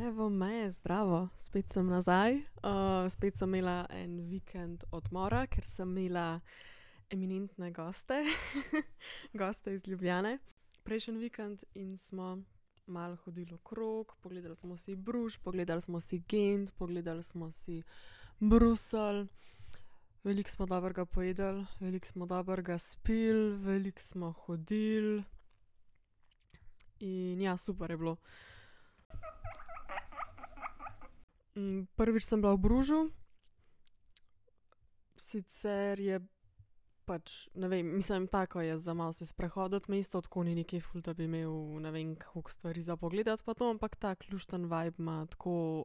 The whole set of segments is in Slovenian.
Evo me, zdravo, spet sem nazaj. Uh, spet sem imela en vikend odmora, ker sem imela eminentne goste, goste iz Ljubljane. Prejšnji vikend in smo malo hodili okrog, pogledali smo si Bruž, pogledali smo si Gent, pogledali smo si Bruselj. Veliko smo dobrega pojedli, veliko smo dobrega spili, veliko smo hodili. In ja, super je bilo. Prvič sem bila v Bružu, sicer je pač, ne vem, mislim, tako je za malo se sprehoditi mesto, tako ni nekaj ful, da bi imel ne vem koliko stvari za pogledati pa to, ampak tak lušten vibe ima, tako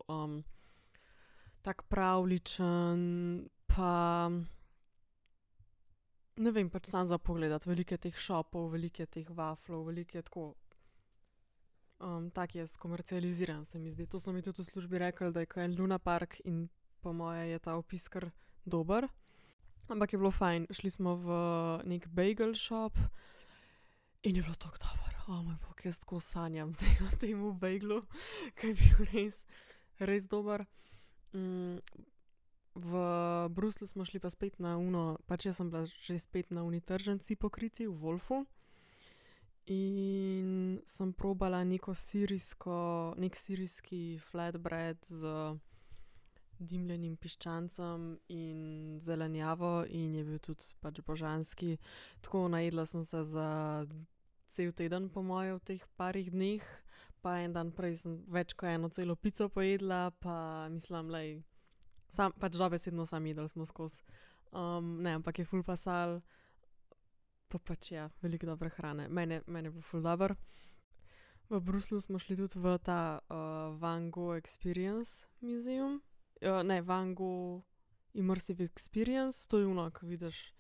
tako pravljičen pa ne vem, pač samo za pogledati, veliko je teh shopov, veliko je teh waflov, veliko je tako tako je skomercializiran, se mi zdi, to so mi tudi v službi rekli, da je ke en lunapark, in po moje je ta opis kar dober. Ampak je bilo fajn, šli smo v neki bagel shop in je bilo tako dobro, moj bog, jaz tako sanjam zdaj o tem baglu, ke je bil res, res dober. v Bruslju smo šli pa spet na ono, pač jaz sem bila že spet na oni tržnici pokriti v Wolfu. In sem probala neko sirijsko, neki sirijski flatbread z dimljenim piščancem in zelenjavo in je bil tudi pač božanski. Tako, najedla sem se za cel teden po moje v teh parih dneh. Pa en dan prej sem več kot eno celo pico pojedla pa mislim, glej, samo pač dobesedno samo jedli smo skozi. ne, ampak je ful pasalo. Pa pač ja, veliko dobre hrane, meni je bilo ful dobro. V Bruslju smo šli tudi v ta Van Gogh Experience museum, ne Van Gogh Immersive Experience, to je ono, ke vidiš,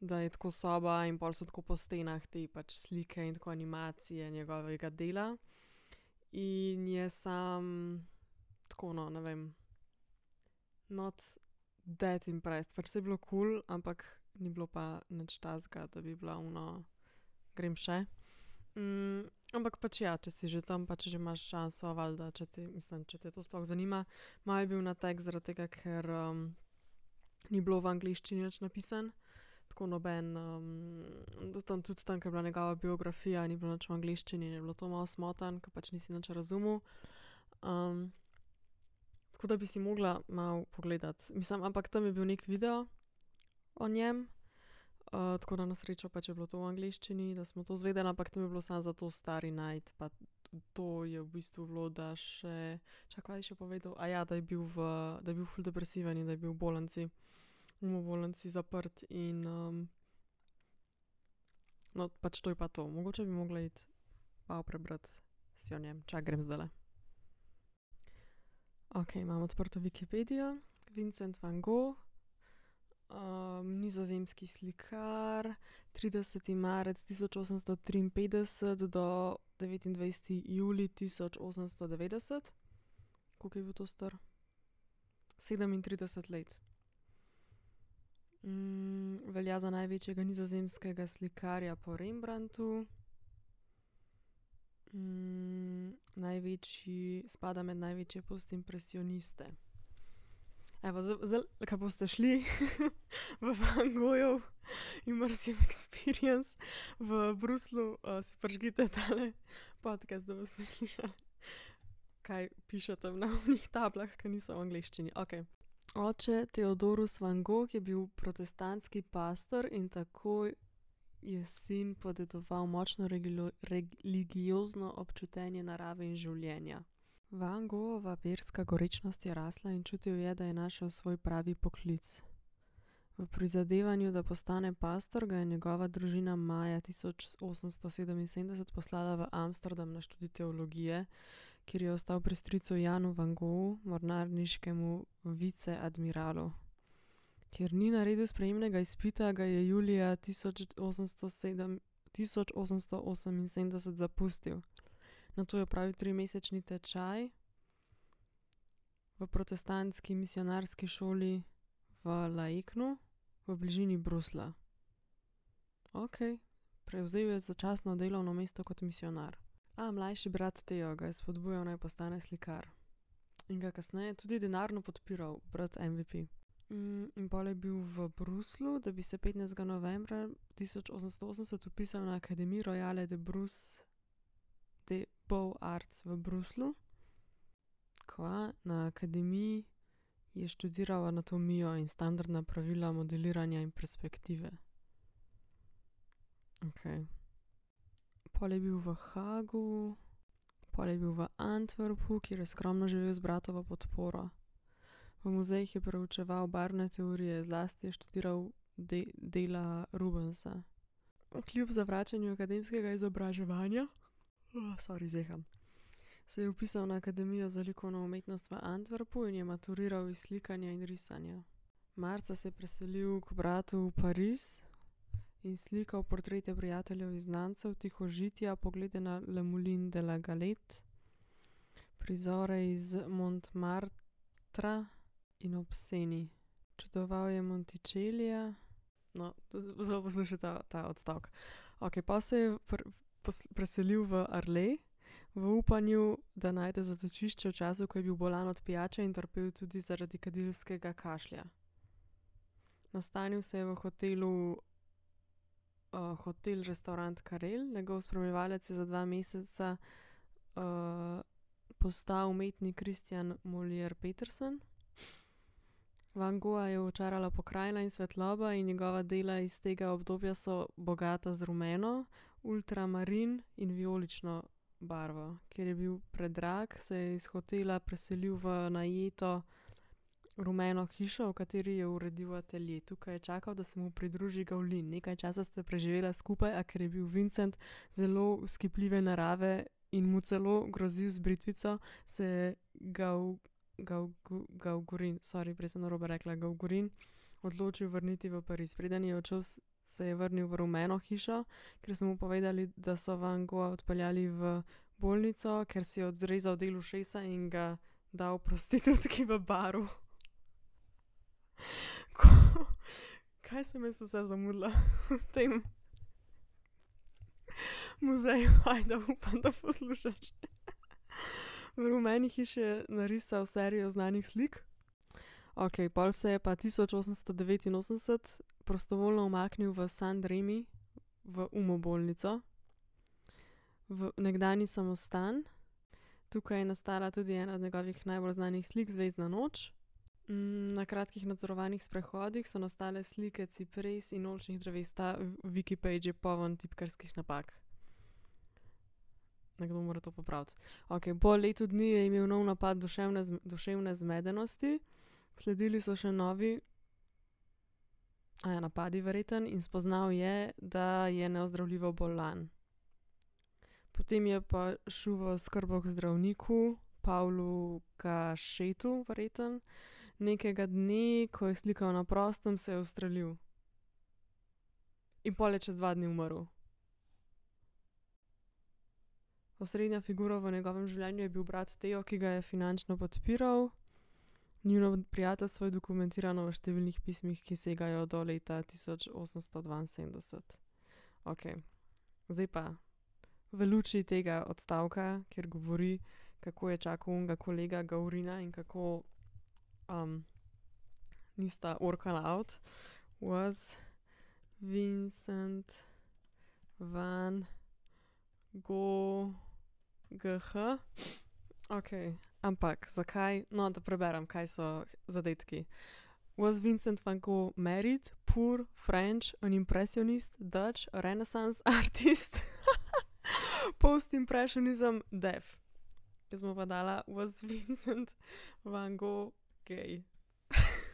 da je tako soba in pol so tako po stenah te pač slike in tako animacije njegovega dela. In je samo tako, no, ne vem, not that impressed, pač saj je bilo kul, ampak ni bilo pa nič takega, da bi bila ono, grem še. ampak pač ja, če si že tam pa če že imaš šanso, valjda, če te, mislim, če te to sploh zanima. Malo je bil nateg zaradi tega, ker ni bilo v angleščini nič napisano. Tako noben tam tudi tam, ke je bila njegova biografija, ni bilo nič v angleščini in je bilo to malo zmotano, ke pač nisi nič razumel. tako da bi si mogla malo pogledati, mislim, ampak tam je bil neki video o njem. tako da na srečo pač je bilo to v angleščini, da smo to izvedeli, ampak tam je bilo samo za to stvari najti pa to je v bistvu bilo, da še, čakaj, kaj je še povedal, da je bil v, da je bil ful depresiven in da je bil v bolnici. V bolnici zaprt in no, pač to je pa to, mogoče bi mogla iti malo prebrati si o njem, čakaj, grem zdajle. Okej, imam odprto Wikipedijo, Vincent van Gogh, nizozemski slikar, trideseti marec tisoč osemsto triinpetdeset do devetindvajseti julij tisoč osemsto devetdeset. Koliko je bil to star? Sedemintrideset let. velja za največjega nizozemskega slikarja po Rembrandtu. največji, spada med največje postimpresioniste. Evo, zdaj, ke boste šli v Van Goghtov Immersive Experience v Bruslju, si prižgite tale podcast, da boste slišali, kaj piše tam na onih tablah, ke niso v angleščini, okej. Oče, Theodorus van Gogh, je bil protestantski pastor in tako je sin podedoval močno religiozno občutenje narave in življenja. Van Goghova verska gorečnost je rasla in čutil je, da je našel svoj pravi poklic. V prizadevanju, da postane pastor, ga je njegova družina maja tisoč osemsto sedeminsedemdeset poslala v Amsterdam na študij teologije, kjer je ostal pri stricu Janu van Goggu, mornarniškemu viceadmiralu. Ker ni naredil sprejemnega izpita, ga je julija tisoč osemsto sedem, zapustil. Nato je opravil trimesečni tečaj v protestantski misijonarski šoli v Laeknu v bližini Bruslja. Okej, prevzel je začasno delovno mesto kot misijonar. mlajši brat Theo ga je spodbujal, naj postane slikar. in ga kasneje tudi denarno podpiral, brat MVP. Mm, in pol je bil v Bruslu, da bi se 15. novembra 1880 upisal na Akademijo Royale de Bruce de Beaux Arts v Bruslu. Kva, na akademiji je študiral anatomijo in standardna pravila modeliranja in perspektive. Okej. Pol je bil v Haagu, pol je bil v Antwerpu, kjer je skromno živel z bratovo podporo. V muzejih je preučeval barvne teorije, zlasti je študiral dela Rubensa. Kljub zavračanju akademskega izobraževanja, sori, zeham, se je vpisal na Akademijo za likovno umetnost v Antwerpu in je maturiral iz slikanja in risanja. Marca se je preselil k bratu v Pariz in slikal portrete prijateljev in znancev, tihožitja, poglede na Le Moulin de la Galette, prizore iz Montmartra in ob Seni. Čudoval je Monticelija, no, zdaj poslušaj ta, ta odstavek. Okej, pol se je preselil v Arles v upanju, da najde zatočišče v času, ko je bil bolan od pijače in trpel tudi zaradi kadilskega kašlja. Nastanil se je v hotelu, hotel restavrant Karel, njegov spremljevalec je za dva meseca, postal umetnik Christian Molier Peterson. Van Gogha je očarala pokrajina in svetloba in njegova dela iz tega obdobja so bogata z rumeno, ultramarin in vijolično barvo. Ker je bil predrag, se je iz hotela preselil v najeto rumeno hišo, v kateri je uredil atelje. Tukaj je čakal, da se mu pridruži Gauguin. Nekaj časa sta preživela skupaj, a ker je bil Vincent zelo vzkipljive narave in mu celo grozil z britvico, se je Gauguin, sori, prej sem narobe rekla, Gauguin, odločil vrniti v Pariz. Preden je odšel, se je vrnil v rumeno hišo, ker so mu povedali, da so Van Gogha odpeljali v bolnico, ker si je odrezal del ušesa in ga dal prostitutki v baru. Kaj sem jaz vse zamudila v tem muzeju? Ajde, upam, da poslušaš. V rumeni hiši je narisal serijo znanih slik. Okej, pol se je pa tisoč osemsto devetinosemdeset prostovoljno umaknil v Saint Remy v umobolnico, v nekdanji samostan. Tukaj je nastala tudi ena od njegovih najbolj znanih slik, Zvezdna noč. na kratkih nadzorovanih sprehodih so nastale slike cipres in oljčnih dreves. Ta Wikipage je poln tipkarskih napak. Nekdo mora to popraviti. Okej, po letu dni je imel nov napad duševne duševne zmedenosti, sledili so še novi, napadi verjetno, in spoznal je, da je neozdravljivo bolan. Potem je pa šel v oskrbo k zdravniku, Pavlu Kašetu verjetno. Nekega dne, ko je slikal na prostem, se je ustrelil. In pol je čez dva dni umrl. Osrednja figura v njegovem življenju je bil brat Teo, ki ga je finančno podpiral. Njuno prijateljstvo je dokumentirano v številnih pismih, ki segajo do leta tisoč osemsto dvainsedemdeset. Okej, zdaj pa v luči tega odstavka, kjer govori, kako je čakal onega kolega Gaurina in kako, nista workala out, was Vincent van Gogh. Okej, ampak zakaj, no, da preberem, kaj so zadetki. Was Vincent van Gogh married, poor, French, an impressionist, Dutch, renaissance artist, postimpressionism, deaf. Jaz bom pa dala was Vincent van Gogh gay?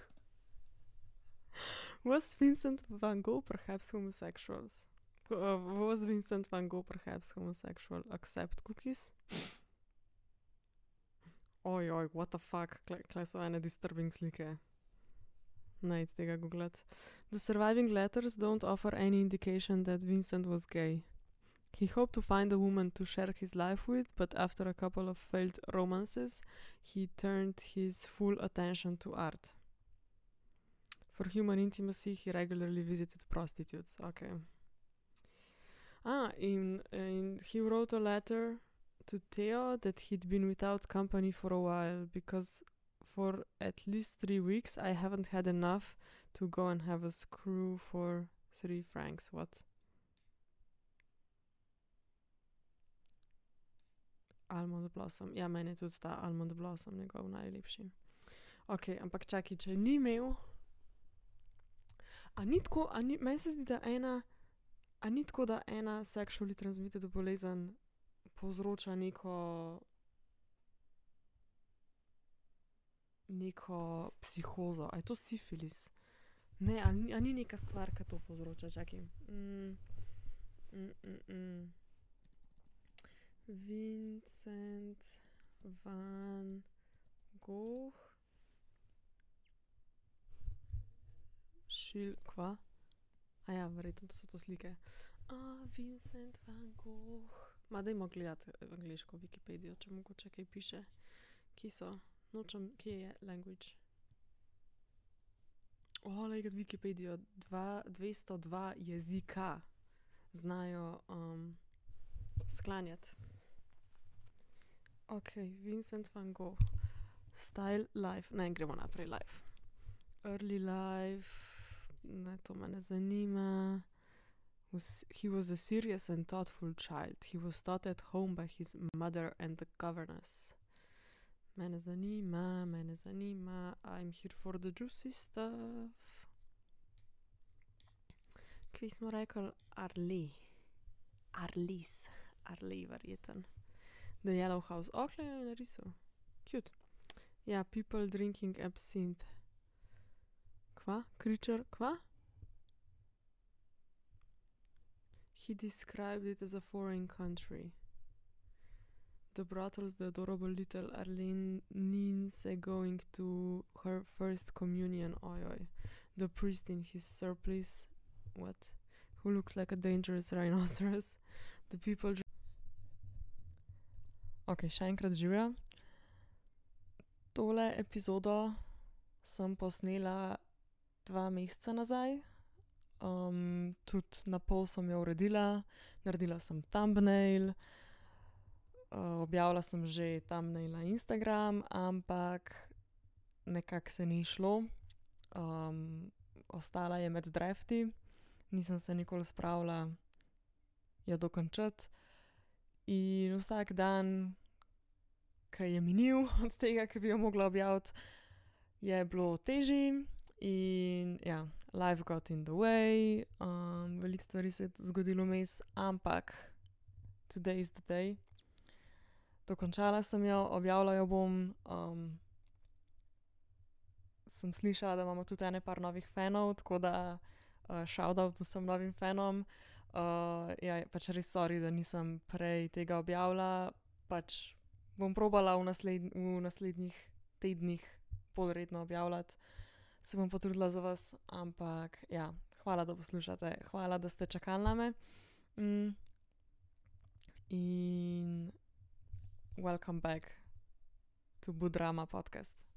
Was Vincent van Gogh perhaps homosexual? was Vincent van Gogh perhaps homosexual? Accept cookies? Oi oi, what the fuck, so ene disturbing slike. Iti tega guglat. The surviving letters don't offer any indication that Vincent was gay. He hoped to find a woman to share his life with, but after a couple of failed romances, he turned his full attention to art. For human intimacy he regularly visited prostitutes, okej. in, in he wrote a letter to Theo that he'd been without company for a while because for at least three weeks I haven't had enough to go and have a screw for three francs. What? Almond Blossom. Ja, meni je tudi ta Almond Blossom njegov najlepši. Ok, ampak čakaj, če ni imel. A ni tako, a ni, meni se zdi, da ena, a ni tako, da ena sexually transmitted bolezen povzroča neko. Neko psihozo, a je to sifilis? Ne, a ni, a ni neka stvar, ki to povzroča, čakaj. Mm, mm, mm, mm. Vincent van Gogh. Šil, kva? A ja, verjetno so to slike. A, Vincent van Gogh. Ma dajmo gledati angleško Wikipedijo, če mogoče kaj piše. Kje so? Nočem, kje je language? O, glej ga Wikipedijo, dva, dvesto dva jezika znajo sklanjati. Okej, Vincent van Gogh. Style life, ne, gremo naprej, life. Early life, ne, to me ne zanima. he was a serious and thoughtful child. He was taught at home by his mother and the governess. Me ne zanima, me ne zanima, I am here for the juicy stuff. Kje smo rekli? Arli. Arlis, Arli verjetno. The yellow house, glej, je narisal. Cute. Ja, people drinking absinthe. Kva? Creature, kva? He described it as a foreign country. The brothels, the adorable little Arlene Ninse going to her first communion, oj, oj. The priest in his surplice, what? Who looks like a dangerous rhinoceros. The people. Ok, še enkrat živjo. Tole epizodo sem posnela dva meseca nazaj. tudi napol sem jo uredila, naredila sem thumbnail, objavila sem že thumbnail na Instagram, ampak nekako se ni izšlo. ostala je med drafti, nisem se nikoli spravila jo dokončati. In vsak dan, ke je minil od tega, ke bi jo mogla objaviti, je bilo težje in ja, life got in the way, veliko stvari se je zgodilo vmes, ampak today is the day. Dokončala sem jo, objavila jo bom, sem slišala, da imamo tudi ene par novih fanov, tako da shoutout vsem novim fanom. ja, pač res sori, da nisem prej tega objavila, pač bom probala v v naslednjih tednih bolj redno objavljati. Se bom potrudila za vas, ampak ja, hvala, da poslušate, hvala, da ste čakali name. in welcome back to Budrama podcast.